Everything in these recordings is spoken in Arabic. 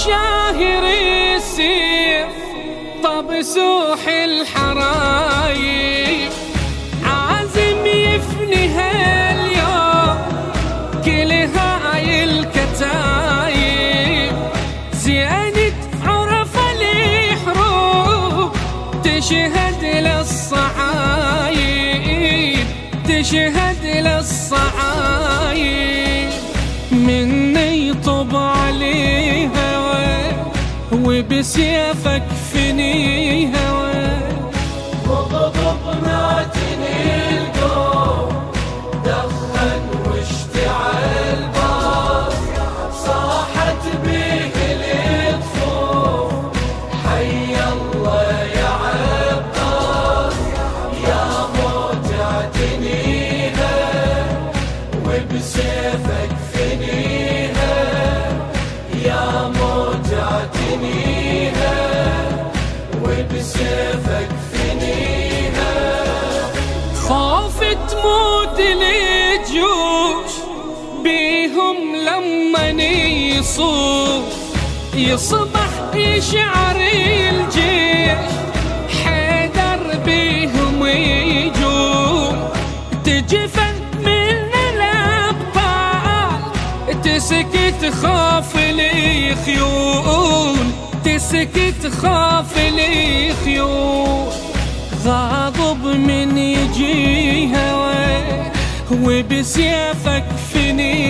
محرب شاهر السيف طب سوح الحرايب عازم يفني هاليوم كل هاي الكتايب. زيادة عرف الحروب تشهد للصعايب تشهد للصعايب. مني طب عليها وبسيفك فنيها وغضب معتني يصوب يصبح يشعر الجيش حيدر بيهم يجوم تجفن من الأبطال تسكت خاف الخيول. تسكت خاف الخيول. غاضب من يجيها وبسيفك فنيها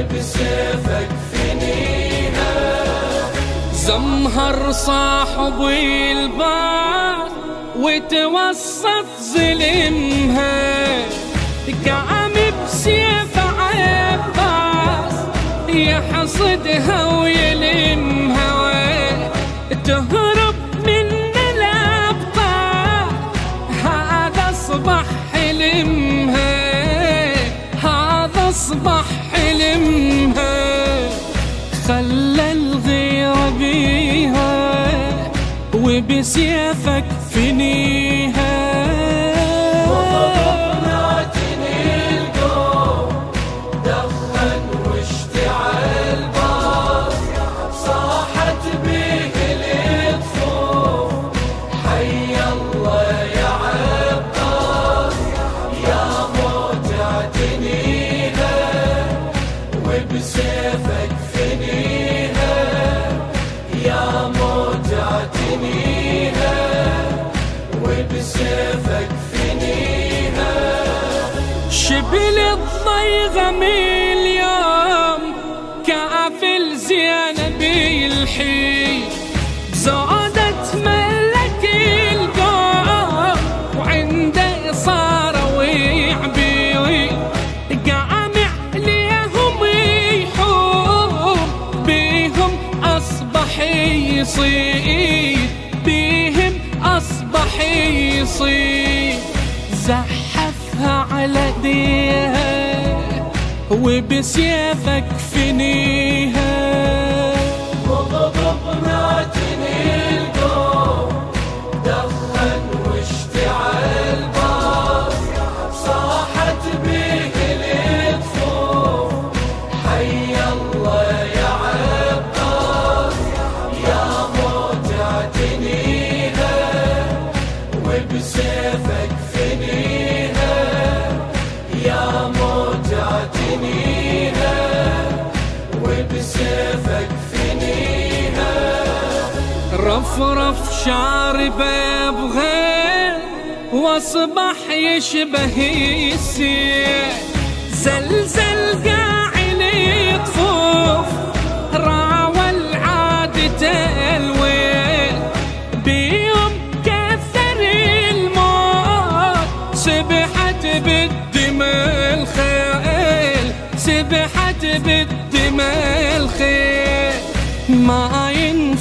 وبسيفك فنيها زمهر صاحب البار وتوسط ظلمها. قام بسيف عباس يحصدها وبسيفك فنيها وبسيفك فنيها شبل الضيغة اليوم كأفل زينب الحين زادت ملك القوم وعنده صار ويعبي قامع ليهم يحوم. بيهم أصبح يصيد. بيهم أصبح يصيد زحفها على ديها وبسيفك فنيها. وغضب معتني القوم رفرف شاربه بغير واصبح يشبه السيل زلزل قاعد يطفوف راوى عادته الويل. بيوم كثر الموت سبحت بالدم الخيل. سبحت بالدم الخيل. ما ين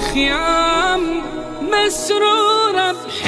خيام مسرورة بحب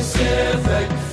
Pacific.